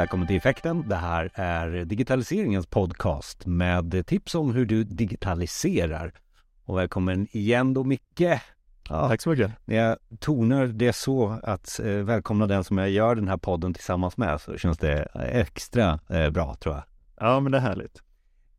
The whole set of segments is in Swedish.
Välkommen till Effekten. Det här är digitaliseringens podcast med tips om hur du digitaliserar. Och välkommen igen då Micke. Ja, Tack så mycket. När jag tonar det så att eh, välkomna den som jag gör den här podden tillsammans med så känns det extra eh, bra tror jag. Ja, men det är härligt.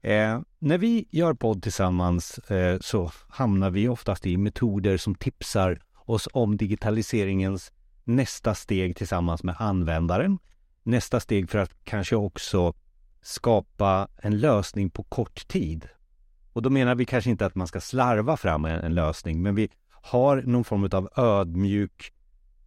Eh, när vi gör podd tillsammans eh, så hamnar vi oftast i metoder som tipsar oss om digitaliseringens nästa steg tillsammans med användaren. Nästa steg för att kanske också skapa en lösning på kort tid. Och då menar vi kanske inte att man ska slarva fram en, lösning, men vi har någon form av ödmjuk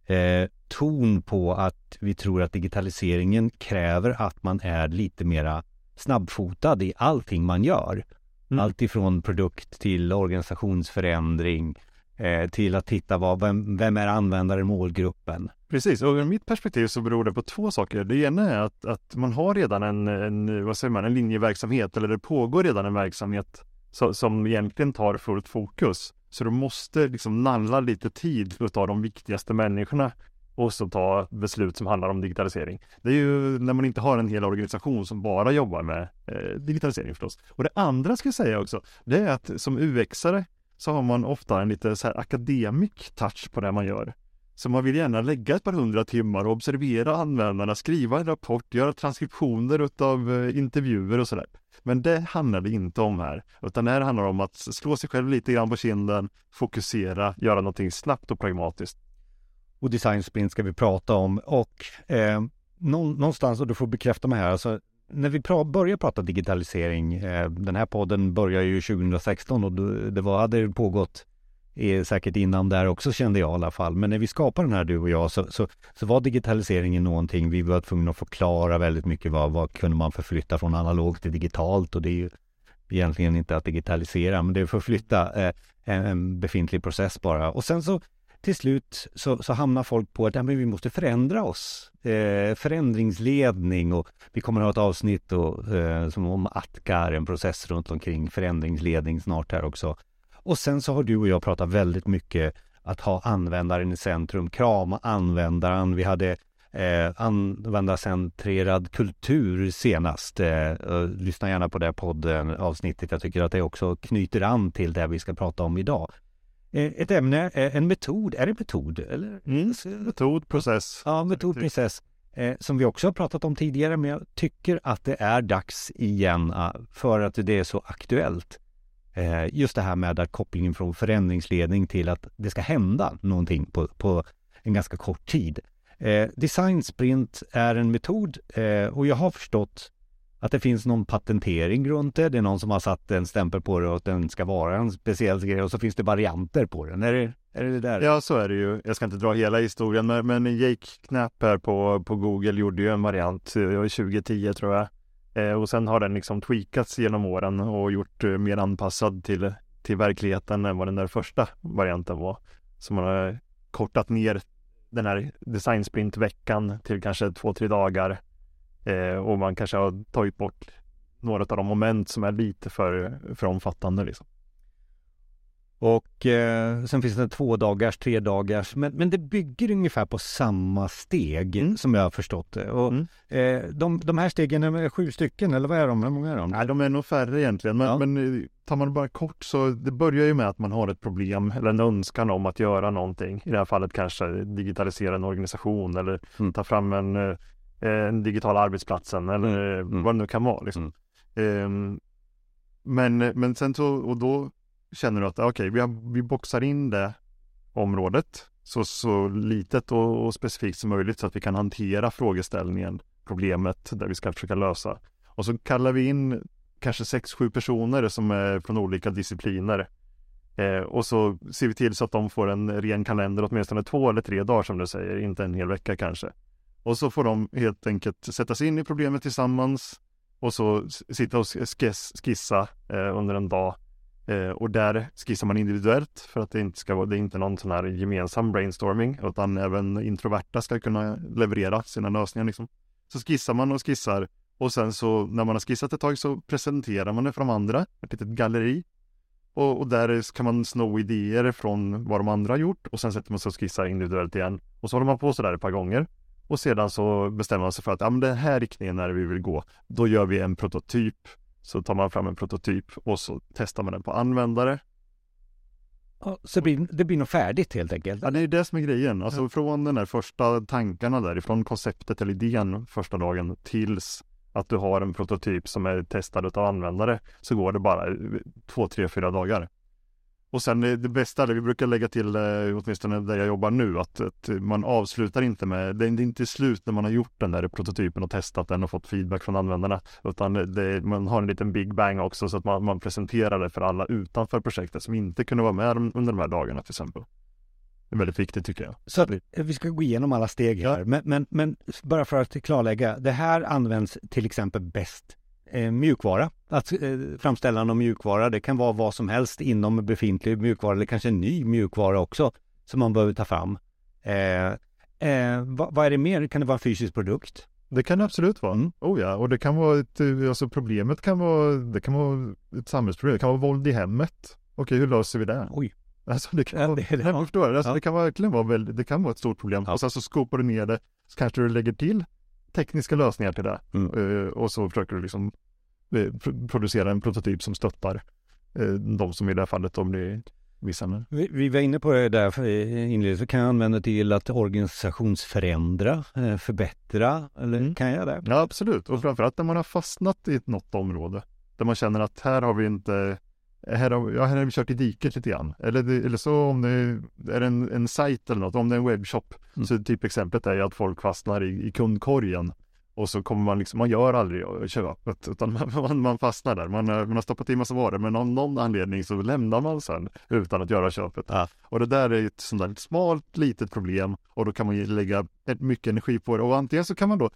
eh, ton på att vi tror att digitaliseringen kräver att man är lite mera snabbfotad i allting man gör. Mm. Allt ifrån produkt till organisationsförändring eh, till att titta vad, vem, vem är användaren, målgruppen. Precis, och ur mitt perspektiv så beror det på två saker. Det ena är att, att man har redan en, en, vad säger man, en linjeverksamhet eller det pågår redan en verksamhet så, som egentligen tar fullt fokus. Så du måste liksom nalla lite tid för att ta de viktigaste människorna och så ta beslut som handlar om digitalisering. Det är ju när man inte har en hel organisation som bara jobbar med eh, digitalisering förstås. Och det andra ska jag säga också, det är att som UXare så har man ofta en lite så här akademisk touch på det man gör. Så man vill gärna lägga ett par hundra timmar och observera användarna, skriva en rapport, göra transkriptioner utav eh, intervjuer och sådär. Men det handlar det inte om här, utan det här handlar om att slå sig själv lite grann på kinden, fokusera, göra någonting snabbt och pragmatiskt. Och design sprint ska vi prata om och eh, någonstans, och du får bekräfta mig här, alltså när vi pra börjar prata digitalisering, eh, den här podden börjar ju 2016 och det var, hade pågått eh, säkert innan där också kände jag i alla fall. Men när vi skapade den här du och jag så, så, så var digitaliseringen någonting, vi var tvungna att förklara väldigt mycket vad, vad kunde man förflytta från analogt till digitalt och det är ju egentligen inte att digitalisera men det är att förflytta eh, en, en befintlig process bara. Och sen så till slut så, så hamnar folk på att ja, men vi måste förändra oss. Eh, förändringsledning och vi kommer att ha ett avsnitt och, eh, som om Atkar, en process runt omkring förändringsledning snart här också. Och sen så har du och jag pratat väldigt mycket att ha användaren i centrum, krama användaren. Vi hade eh, användarcentrerad kultur senast. Eh, lyssna gärna på det podden avsnittet. Jag tycker att det också knyter an till det vi ska prata om idag. Eh, ett ämne, eh, en metod, är det metod? Eller? Mm, metod, process. Ja, metod, process. Eh, som vi också har pratat om tidigare, men jag tycker att det är dags igen för att det är så aktuellt. Just det här med att kopplingen från förändringsledning till att det ska hända någonting på, på en ganska kort tid. Design sprint är en metod och jag har förstått att det finns någon patentering runt det. Det är någon som har satt en stämpel på det och att den ska vara en speciell grej och så finns det varianter på den. Är det är det, där? Ja, så är det ju. Jag ska inte dra hela historien, men, men Jake Knapp här på, på Google gjorde ju en variant eh, 2010 tror jag. Eh, och sen har den liksom tweakats genom åren och gjort eh, mer anpassad till, till verkligheten än vad den där första varianten var. Så man har kortat ner den här designsprint-veckan till kanske två, tre dagar Eh, och man kanske har tagit bort några av de moment som är lite för, för omfattande. Liksom. Och eh, sen finns det två dagars, tre dagars, men, men det bygger ungefär på samma steg mm. som jag har förstått det. Och, mm. eh, de, de här stegen är sju stycken eller vad är de? Hur många är de? Nej, de är nog färre egentligen, men, ja. men eh, tar man bara kort så det börjar ju med att man har ett problem eller en önskan om att göra någonting. I det här fallet kanske digitalisera en organisation eller mm. ta fram en eh, den digitala arbetsplatsen eller mm. vad det nu kan vara. Liksom. Mm. Um, men, men sen så, och då känner du att okej, okay, vi, vi boxar in det området så, så litet och, och, specifikt som möjligt så att vi kan hantera frågeställningen, problemet där vi ska försöka lösa. Och så kallar vi in kanske sex, sju personer som är från olika discipliner. Eh, och så ser vi till så att de får en ren kalender åtminstone två eller tre dagar som du säger, inte en hel vecka kanske. Och så får de helt enkelt sätta sig in i problemet tillsammans och så sitta och skissa eh, under en dag. Eh, och där skissar man individuellt för att det inte ska vara, det är inte någon sån här gemensam brainstorming utan även introverta ska kunna leverera sina lösningar liksom. Så skissar man och skissar och sen så när man har skissat ett tag så presenterar man det för de andra, ett litet galleri. Och, och där kan man sno idéer från vad de andra har gjort och sen sätter man sig och skissar individuellt igen. Och så håller man på sådär ett par gånger. Och sedan så bestämmer man sig för att ja, men den här riktningen är det vi vill gå. Då gör vi en prototyp. Så tar man fram en prototyp och så testar man den på användare. Ja, så det blir, det blir nog färdigt helt enkelt? Ja, det är det som är grejen. Alltså ja. från den där första tankarna därifrån konceptet eller idén första dagen tills att du har en prototyp som är testad av användare så går det bara två, tre, fyra dagar. Och sen det bästa, det vi brukar lägga till, eh, åtminstone där jag jobbar nu, att, att, man avslutar inte med, det är inte slut när man har gjort den där prototypen och testat den och fått feedback från användarna. Utan det, man har en liten big bang också så att man, man presenterar det för alla utanför projektet som inte kunde vara med under de här dagarna till exempel. Det är väldigt viktigt tycker jag. Så att vi ska gå igenom alla steg här. Ja. Men, men, men bara för att klarlägga, det här används till exempel bäst eh, mjukvara. Att eh, framställa någon mjukvara, det kan vara vad som helst inom befintlig mjukvara eller kanske ny mjukvara också som man behöver ta fram. Eh, eh, vad, vad, är det mer? Kan det vara en fysisk produkt? Det kan det absolut vara. Mm. Oh ja, och det kan vara ett, alltså problemet kan vara, det kan vara ett samhällsproblem, det kan vara våld i hemmet. Okej, hur löser vi det? Oj. Alltså det kan ja, vara, det, det, nej, förstår, alltså, ja. det kan verkligen vara väldigt, det kan vara ett stort problem. Ja. Och sen så skopar du ner det, så kanske du lägger till tekniska lösningar till det. Mm. Uh, och så försöker du liksom uh, producera en prototyp som stöttar uh, de som i det här fallet då blir vissa. Vi, vi var inne på det där inledningsvis. Kan jag använda till att organisationsförändra, förbättra, eller mm. kan jag det? Ja, absolut. Och framförallt när man har fastnat i något område. Där man känner att här har vi inte här har, ja, här har vi kört i diket lite grann. Eller, eller så om det är en, en sajt eller något, om det är en webbshop. Mm. Så typ exemplet är ju att folk fastnar i, i kundkorgen. Och så kommer man liksom, man gör aldrig köpet utan man, man fastnar där. Man, man har stoppat i massa varor men av någon anledning så lämnar man sen utan att göra köpet. Ja. Och det där är ett sånt där smalt litet problem och då kan man lägga mycket energi på det. Och antingen så kan man då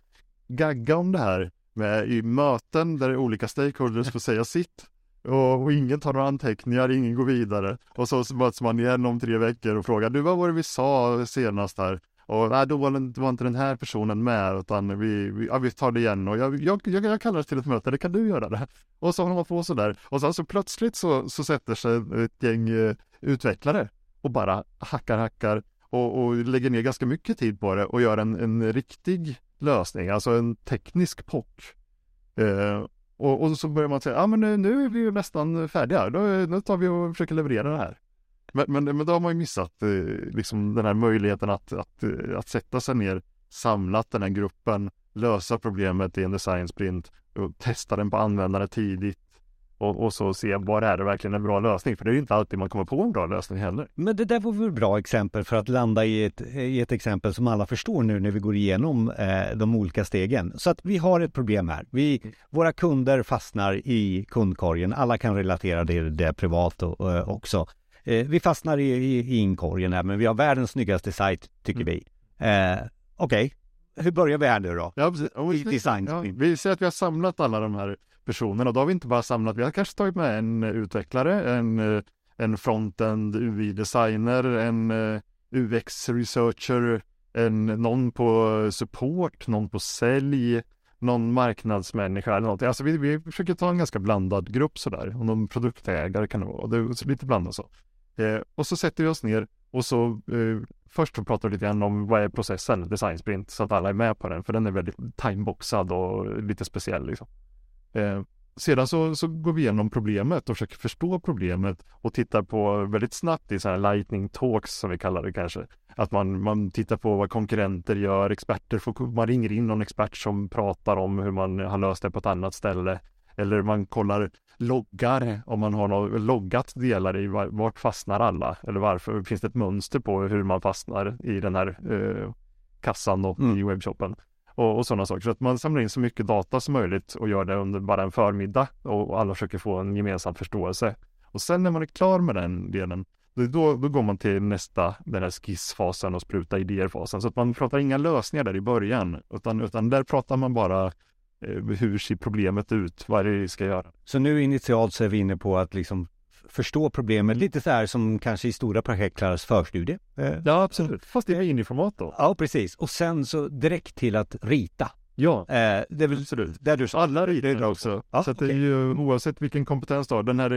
gagga om det här med i möten där olika stakeholders får säga sitt och, och, ingen tar några anteckningar, ingen går vidare. Och så, möts man igen om tre veckor och frågar, du vad var det vi sa senast här? Och nej, då var, den, var inte den här personen med, utan vi, vi, ja, vi tar det igen och jag, jag, jag, jag kallar till ett möte, det kan du göra det. Och så håller man på sådär. Och sen så plötsligt så, så sätter sig ett gäng eh, utvecklare och bara hackar, hackar och, och lägger ner ganska mycket tid på det och gör en, en riktig lösning, alltså en teknisk POC. Eh, och, och, så börjar man säga, ja men nu, nu är vi ju nästan färdiga, då, nu tar vi och försöker leverera det här. Men, men, men då har man ju missat eh, liksom den här möjligheten att, att, eh, att sätta sig ner, samlat den här gruppen, lösa problemet i en design sprint och testa den på användare tidigt och, och, så se vad är det verkligen en bra lösning? För det är ju inte alltid man kommer på en bra lösning heller. Men det där var väl bra exempel för att landa i ett, i ett exempel som alla förstår nu när vi går igenom eh, de olika stegen. Så att vi har ett problem här. Vi, våra kunder fastnar i kundkorgen. Alla kan relatera det, det privat och, eh, också. Eh, vi fastnar i, i, i inkorgen här, men vi har världens snyggaste sajt, tycker mm. vi. Eh, Okej, okay. hur börjar vi här nu då? Ja, precis. I design. Ja, vi ser att vi har samlat alla de här personerna. Då har vi inte bara samlat, vi har kanske tagit med en eh, utvecklare, en, eh, en frontend UI-designer, en eh, UX-researcher, en, någon på support, någon på sälj, någon marknadsmänniska eller någonting. Alltså vi, vi försöker ta en ganska blandad grupp sådär. Och någon produktägare kan det vara. Det är lite blandat så. Eh, och så sätter vi oss ner och så eh, först pratar vi lite grann om vad är processen, design sprint, så att alla är med på den. För den är väldigt timeboxad och lite speciell liksom. Eh, sedan så, så går vi igenom problemet och försöker förstå problemet och tittar på väldigt snabbt i så här lightning talks som vi kallar det kanske. Att man, man tittar på vad konkurrenter gör, experter, får, man ringer in någon expert som pratar om hur man har löst det på ett annat ställe. Eller man kollar loggar, om man har något, loggat delar i vart fastnar alla? Eller varför? Finns det ett mönster på hur man fastnar i den här eh, kassan och mm. i webbshoppen? Och, och sådana saker. Så att man samlar in så mycket data som möjligt och gör det under bara en förmiddag och alla försöker få en gemensam förståelse. Och sen när man är klar med den delen, då, då går man till nästa, den här skissfasen och spruta idéer-fasen. Så att man pratar inga lösningar där i början, utan, utan där pratar man bara eh, hur ser problemet ut, vad är det vi ska göra. Så nu initialt så är vi inne på att liksom förstå problemet lite så här som kanske i stora projekt kallas förstudie. Eh, ja, absolut. Fast det är miniformat då. Ja, precis. Och sen så direkt till att rita. Ja, eh, det är väl absolut. Där du Alla ritar också. Ja, så okay. det är ju oavsett vilken kompetens du har. Den här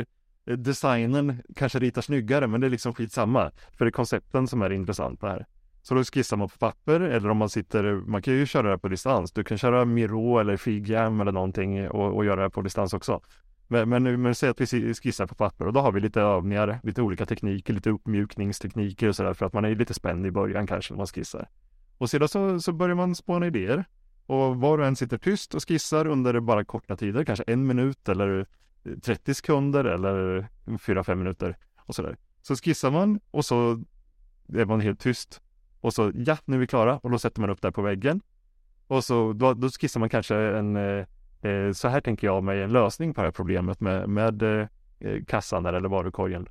eh, designen kanske ritar snyggare, men det är liksom skitsamma. För det är koncepten som är intressant här. Så då skissar man på papper eller om man sitter, man kan ju köra det på distans. Du kan köra Miro eller Figjam eller någonting och, och göra det på distans också. Men, men, men säg att vi skissar på papper och då har vi lite övningar, lite olika tekniker, lite uppmjukningstekniker och sådär för att man är lite spänd i början kanske när man skissar. Och sedan så, så börjar man spåna idéer och var och en sitter tyst och skissar under bara korta tider, kanske en minut eller eh, 30 sekunder eller 4-5 minuter och sådär. Så skissar man och så är man helt tyst. Och så ja, nu är vi klara och då sätter man upp det på väggen. Och så då, då skissar man kanske en eh, Eh, så här tänker jag mig en lösning på det här problemet med, med eh, eh, kassan där eller varukorgen.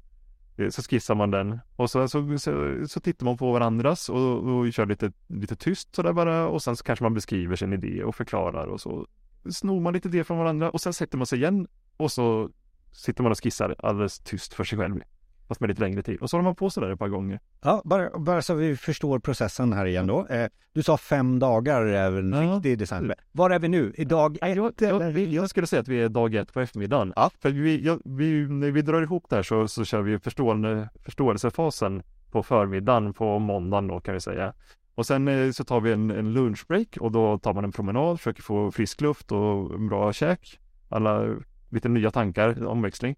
Så skissar man den och så, så, så, så tittar man på varandras och, och kör lite, lite tyst sådär bara och sen så kanske man beskriver sin idé och förklarar och så snor man lite det från varandra och sen sätter man sig igen och så sitter man och skissar alldeles tyst för sig själv. Fast med lite längre tid. Och så håller man på sådär ett par gånger. Ja, bara, bara så vi förstår processen här igen då. Eh, du sa fem dagar är en ja. riktig design. Var är vi nu? I dag ett? Jag, jag, jag, skulle säga att vi är dag ett på eftermiddagen. Ja. För vi, jag, vi, när vi drar ihop det här så, så kör vi förstående, förståelsefasen på förmiddagen på måndagen då kan vi säga. Och sen eh, så tar vi en, en lunchbreak och då tar man en promenad, försöker få frisk luft och bra käk. Alla lite nya tankar, omväxling.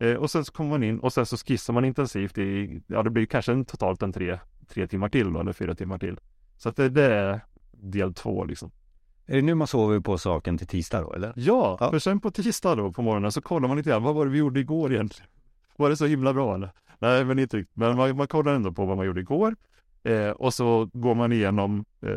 Eh, och sen så kommer man in och sen så skissar man intensivt i, ja det blir kanske en, totalt en tre, tre timmar till då, eller fyra timmar till. Så att det, det är del två liksom. Är det nu man sover på saken till tisdag då eller? Ja, ja, för sen på tisdag då på morgonen så kollar man lite grann, vad var det vi gjorde igår egentligen? Var det så himla bra eller? Nej men inte riktigt, men man, man kollar ändå på vad man gjorde igår. Eh, och så går man igenom eh,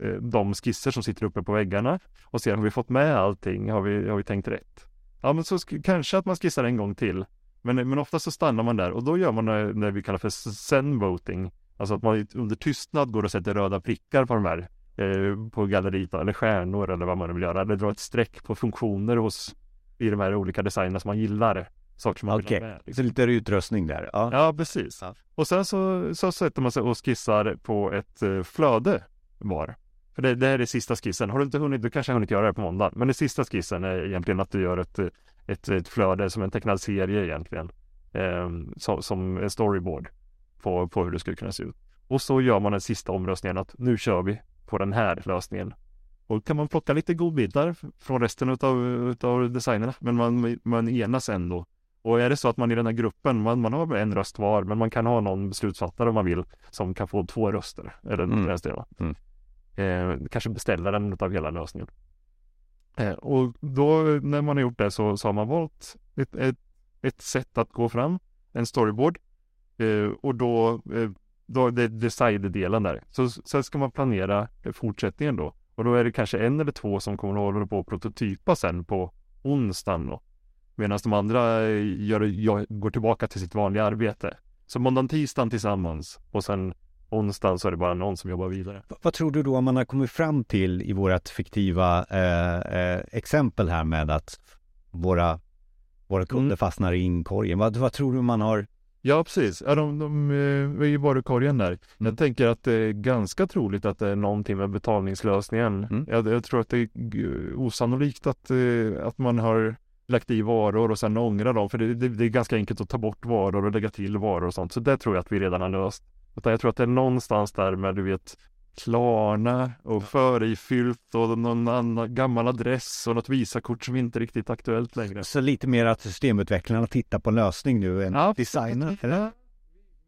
eh de skisser som sitter uppe på väggarna och ser har vi fått med allting, har vi, har vi tänkt rätt? Ja men så kanske att man skissar en gång till. Men, men ofta så stannar man där och då gör man det, det vi kallar för sen-voting. Alltså att man under tystnad går och sätter röda prickar på de här eh, på galleriet eller stjärnor eller vad man vill göra. Eller drar ett streck på funktioner hos i de här olika designerna som man gillar. Saker som man okay. vill ha med. Liksom. Så lite utrustning där. Ja, ja precis. Ja. Och sen så, så sätter man sig och skissar på ett eh, flöde var. För det, det här är sista skissen. Har du inte hunnit, du kanske har hunnit göra det på måndag. Men den sista skissen är egentligen att du gör ett, ett, ett flöde som en tecknad serie egentligen. Eh, som, som en storyboard på, på hur det skulle kunna se ut. Och så gör man den sista omröstningen att nu kör vi på den här lösningen. Och kan man plocka lite godbitar från resten utav, utav designerna. Men man, man enas ändå. Och är det så att man i den här gruppen, man, man har en röst var, men man kan ha någon beslutsfattare om man vill, som kan få två röster. Eller mm. den mm eh, kanske beställaren av hela lösningen. Eh, och då när man har gjort det så, så har man valt ett, ett, ett sätt att gå fram, en storyboard. Eh, och då, eh, då det är design-delen där. Så sen ska man planera fortsättningen då. Och då är det kanske en eller två som kommer att hålla på att prototypa sen på onsdagen då. Medan de andra eh, gör, gör, går tillbaka till sitt vanliga arbete. Så måndag, tisdagen tillsammans och sen onsdagen så är det bara någon som jobbar vidare. Vad tror du då man har kommit fram till i vårat fiktiva eh, eh, exempel här med att våra, våra kunder mm. fastnar i inkorgen? Vad, vad tror du man har Ja, precis. Ja, de, de, de eh, är ju varukorgen där. Mm. Jag tänker att det är ganska troligt att det är någonting med betalningslösningen. Mm. Jag, jag, tror att det är osannolikt att, eh, att man har lagt i varor och sen ångrar dem. För det, det, det, är ganska enkelt att ta bort varor och lägga till varor och sånt. Så det tror jag att vi redan har löst. Utan jag tror att det är någonstans där med du vet Klarna och förifyllt och någon annan gammal adress och något Visakort som inte är riktigt aktuellt längre. Så lite mer att systemutvecklarna tittar på lösning nu än ja, designer? Eller?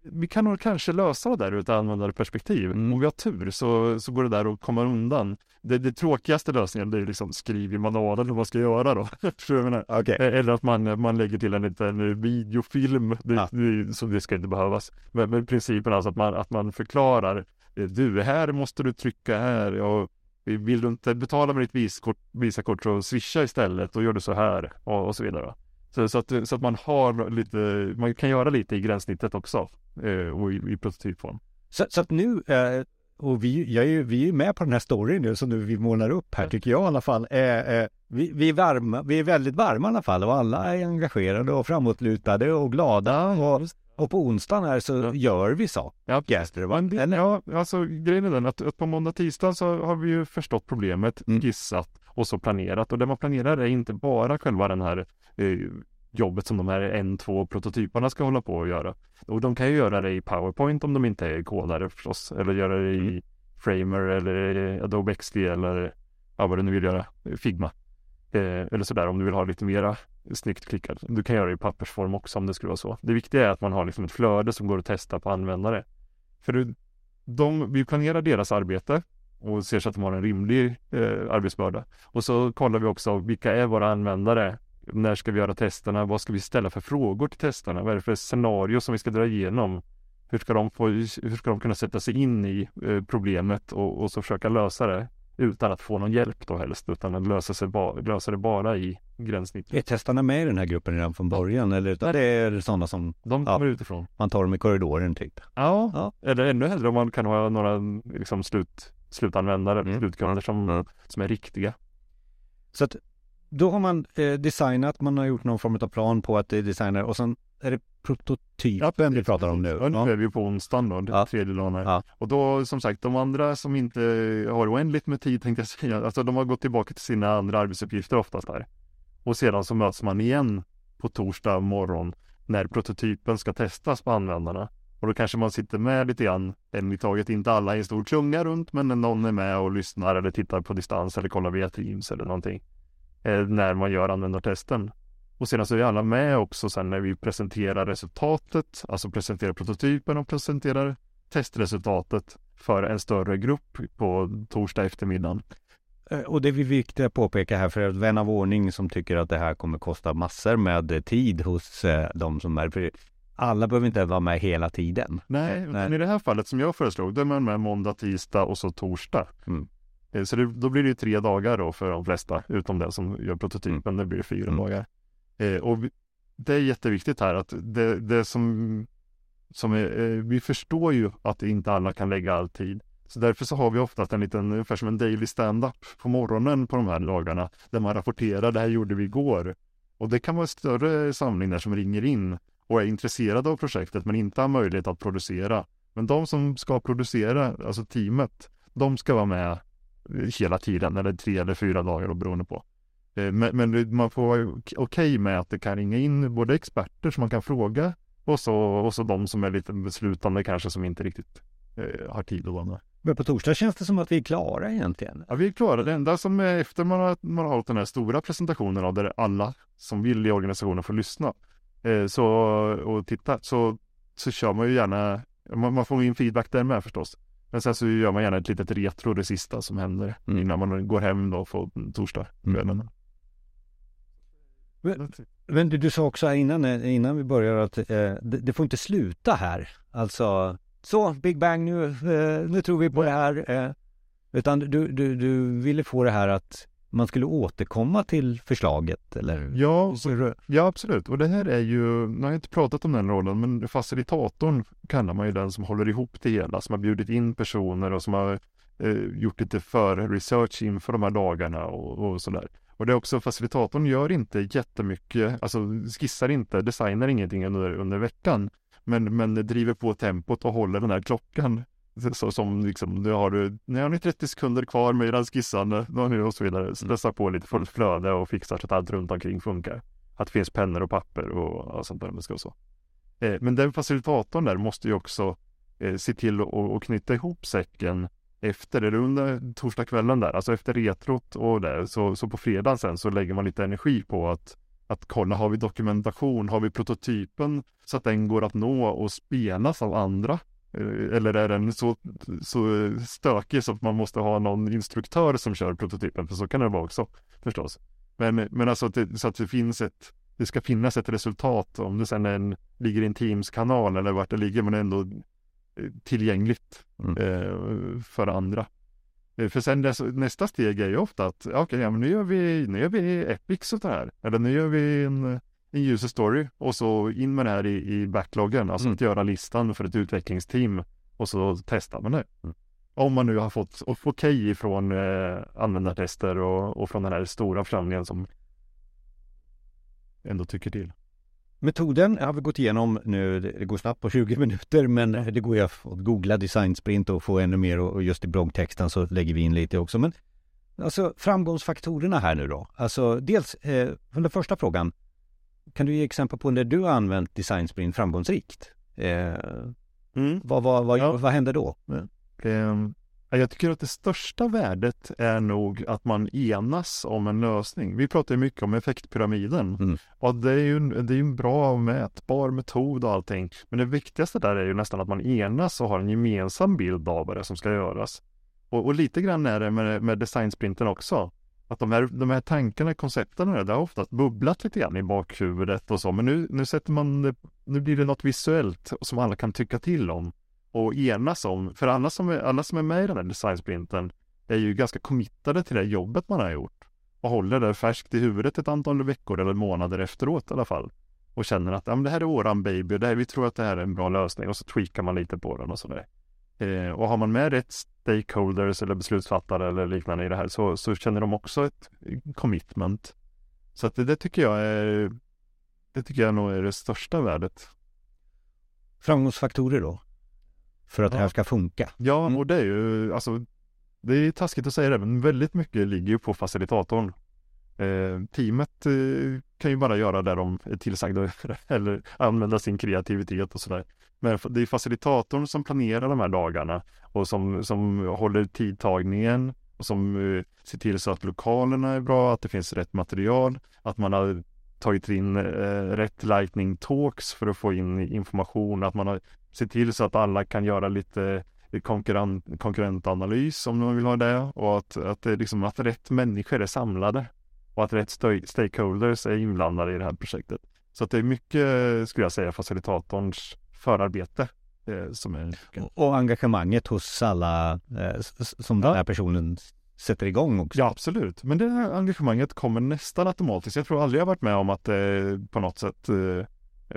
Vi kan nog kanske lösa det där ur ett användarperspektiv. Mm. Om vi har tur så, så går det där att komma undan det, det tråkigaste lösningen det är liksom skriv i manualen hur man ska göra då. okay. Eh, eller att man, man lägger till en liten videofilm. Det, ja. det, så det ska inte behövas. Men, men principen alltså att man, att man förklarar. Eh, du, här måste du trycka här. Och vill du inte betala med ditt visakort, visakort så swisha istället och gör du så här och, och så vidare. Så, så, att, så att man har lite, man kan göra lite i gränssnittet också eh, och i, i prototypform. Så, så att nu eh, och vi, jag är, vi är med på den här storyn nu som nu vi målar upp här tycker jag i alla fall. Eh, eh, vi, vi, är varma, vi är väldigt varma i alla fall och alla är engagerade och framåtlutade och glada. Och, och på onsdagen här så ja. gör vi så. Ja, det, ja, alltså grejen är den att, att på måndag, tisdag så har vi ju förstått problemet, mm. gissat och så planerat. Och det man planerar är inte bara själva den här eh, jobbet som de här en, två prototyperna ska hålla på och göra. Och de kan ju göra det i Powerpoint om de inte är kodare förstås, eller göra det i mm. Framer eller Adobe XD eller ja, vad du nu vill göra, Figma. Eh, eller sådär om du vill ha lite mera snyggt klickat. Du kan göra det i pappersform också om det skulle vara så. Det viktiga är att man har liksom ett flöde som går att testa på användare. För de, vi planerar deras arbete och ser så att de har en rimlig eh, arbetsbörda. Och så kollar vi också vilka är våra användare? När ska vi göra testerna? Vad ska vi ställa för frågor till testerna? Vad är det för scenario som vi ska dra igenom? Hur ska de, få, hur ska de kunna sätta sig in i eh, problemet och, och så försöka lösa det? utan att få någon hjälp då helst, utan att lösa, sig ba, lösa det bara i gränssnittet. Är testarna med i den här gruppen redan från början eller utan det är sådana som De kommer ja, utifrån. Man tar dem i korridoren typ? Ja, ja. eller ännu hellre om man kan ha några liksom slut, slutanvändare, mm. slutkunder som, mm. som är riktiga. Så att då har man eh, designat, man har gjort någon form av plan på att det är designer och sen är det prototypen ja, vi pratar om nu? Ja, nu är vi på onsdagen då, ja. tredje dagen. Ja. Och då som sagt, de andra som inte har oändligt med tid tänkte jag säga, alltså de har gått tillbaka till sina andra arbetsuppgifter oftast här. Och sedan så möts man igen på torsdag morgon när prototypen ska testas på användarna. Och då kanske man sitter med lite grann, en i taget, inte alla i en stor klunga runt, men någon är med och lyssnar eller tittar på distans eller kollar via Teams eller någonting. Eh, när man gör användartesten. Och sedan så är alla med också sen när vi presenterar resultatet, alltså presenterar prototypen och presenterar testresultatet för en större grupp på torsdag eftermiddag. Eh, och det är viktigt att påpeka här för att vän av ordning som tycker att det här kommer kosta massor med tid hos eh, de som är alla behöver inte vara med hela tiden. Nej, Nej. i det här fallet som jag föreslog, då är man med måndag, tisdag och så torsdag. Mm. Eh, så det, då blir det tre dagar då för de flesta, utom den som gör prototypen, mm. det blir fyra mm. dagar. Eh, och det är jätteviktigt här att det, det som, som är, eh, vi förstår ju att inte alla kan lägga all tid. Så därför så har vi oftast en liten, ungefär som en daily stand-up på morgonen på de här dagarna, där man rapporterar, det här gjorde vi igår. Och det kan vara en större samling där som ringer in och är intresserade av projektet men inte har möjlighet att producera. Men de som ska producera, alltså teamet, de ska vara med hela tiden, eller tre eller fyra dagar då, beroende på. Eh, men, men man får vara okej okay med att det kan ringa in både experter som man kan fråga och så, och så de som är lite beslutande kanske som inte riktigt eh, har tid att vara med. Men på torsdag känns det som att vi är klara egentligen. Ja, vi är klara. Det enda som är efter man har, man har hållit den här stora presentationen av där alla som vill i organisationen får lyssna så, och titta så, så kör man ju gärna, man, man får in feedback där med förstås. Men sen så gör man gärna ett litet retro det sista som händer mm. innan man går hem då på torsdag. Mm. Men, men du, du sa också innan, innan vi börjar att eh, det, det, får inte sluta här. Alltså, så Big Bang nu, eh, nu tror vi på det här. Eh, utan du, du, du ville få det här att man skulle återkomma till förslaget eller? Ja, så, ja absolut. Och det här är ju, nu har jag inte pratat om den rollen, men facilitatorn kallar man ju den som håller ihop det hela, som har bjudit in personer och som har eh, gjort lite för research inför de här dagarna och, och sådär. Och det är också facilitatorn gör inte jättemycket, alltså skissar inte, designar ingenting under, under veckan. Men, men driver på tempot och håller den här klockan. Så som liksom, nu har du, nu har ni 30 sekunder kvar med eran skissande och så vidare. Stressar på lite fullt flöde och fixar så att allt runt omkring funkar. Att det finns pennor och papper och, och sånt där. ska så. Eh, men den facilitatorn där måste ju också eh, se till att knyta ihop säcken efter, eller under torsdagskvällen där, alltså efter retrot och det, så, så på fredagen sen så lägger man lite energi på att att kolla, har vi dokumentation, har vi prototypen så att den går att nå och spelas av andra? Eh, eller är den så, så stökig så att man måste ha någon instruktör som kör prototypen? För så kan det vara också förstås. Men, men alltså att det, så att det finns ett, det ska finnas ett resultat om det sen en, ligger i en Teams-kanal eller vart det ligger men ändå tillgängligt mm. eh, för andra. Eh, för sen nästa steg är ju ofta att, okej, okay, ja, men nu gör vi, nu gör vi Epic sånt här. Eller nu gör vi en, en user story och så in med det här i, i backloggen, alltså mm. att göra listan för ett utvecklingsteam och så testar man det. Mm. Om man nu har fått okej okay ifrån eh, användartester och, och från den här stora församlingen som ändå tycker till. Metoden har vi gått igenom nu. Det går snabbt på 20 minuter men det går ju att googla designsprint och få ännu mer och just i bloggtexten så lägger vi in lite också. Men alltså framgångsfaktorerna här nu då. Alltså dels, eh, den första frågan. Kan du ge exempel på när du har använt design sprint framgångsrikt? Eh, mm. vad, vad, vad, ja. vad hände då? Um, jag tycker att det största värdet är nog att man enas om en lösning. Vi pratar ju mycket om effektpyramiden mm. och det är ju det är en bra mätbar metod och allting. Men det viktigaste där är ju nästan att man enas och har en gemensam bild av vad det är som ska göras. Och, och lite grann är det med, med designsprinten också. Att de här, de här tankarna, koncepten, det har oftast bubblat lite grann i bakhuvudet och så. Men nu, nu sätter man det, nu blir det något visuellt som alla kan tycka till om och enas om. För alla som är, alla som är med i den här designsprinten är ju ganska committade till det jobbet man har gjort och håller det färskt i huvudet ett antal veckor eller månader efteråt i alla fall. Och känner att ja, men det här är våran baby, det här, vi tror att det här är en bra lösning och så tweakar man lite på den och sådär. Eh, och har man med rätt stakeholders eller beslutsfattare eller liknande i det här så, så känner de också ett commitment. Så att det, det tycker jag är det tycker jag nog är det största värdet. Framgångsfaktorer då? För att ja. det här ska funka? Ja, mm. och det är ju alltså Det är taskigt att säga det, men väldigt mycket ligger ju på facilitatorn. Eh, teamet eh, kan ju bara göra det de är tillsagda eller använda sin kreativitet och sådär. Men det är facilitatorn som planerar de här dagarna och som, som håller tidtagningen och som eh, ser till så att lokalerna är bra, att det finns rätt material, att man har tagit in eh, rätt lightning talks för att få in information, att man har sett till så att alla kan göra lite konkurrent, konkurrentanalys om man vill ha det och att, att, det liksom, att rätt människor är samlade och att rätt stakeholders är inblandade i det här projektet. Så att det är mycket, skulle jag säga, facilitatorns förarbete eh, som är... Och engagemanget hos alla eh, som ja. den här personen sätter igång också. Ja, absolut. Men det här engagemanget kommer nästan automatiskt. Jag tror aldrig jag varit med om att det på något sätt eh,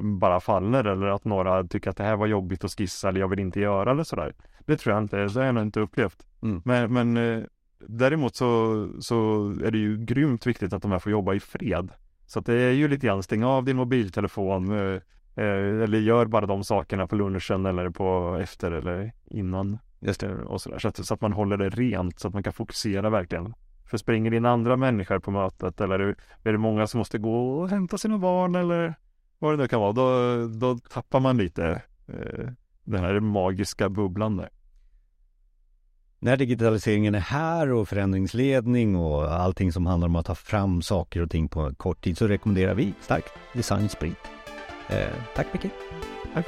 bara faller eller att några tycker att det här var jobbigt att skissa eller jag vill inte göra eller sådär. Det tror jag inte, det har jag nog inte upplevt. Mm. Men, men eh, däremot så, så är det ju grymt viktigt att de här får jobba i fred. Så det är ju lite grann, stäng av din mobiltelefon, eh, Eh, eller gör bara de sakerna på lunchen eller på efter eller innan. Just det. Och sådär. Så, att, så att man håller det rent så att man kan fokusera verkligen. För springer in andra människor på mötet eller är det många som måste gå och hämta sina barn eller vad det nu kan vara. Då, då tappar man lite eh, den här magiska bubblan där. När digitaliseringen är här och förändringsledning och allting som handlar om att ta fram saker och ting på kort tid så rekommenderar vi starkt Design Sprint. Eh, tack mycket. Tack.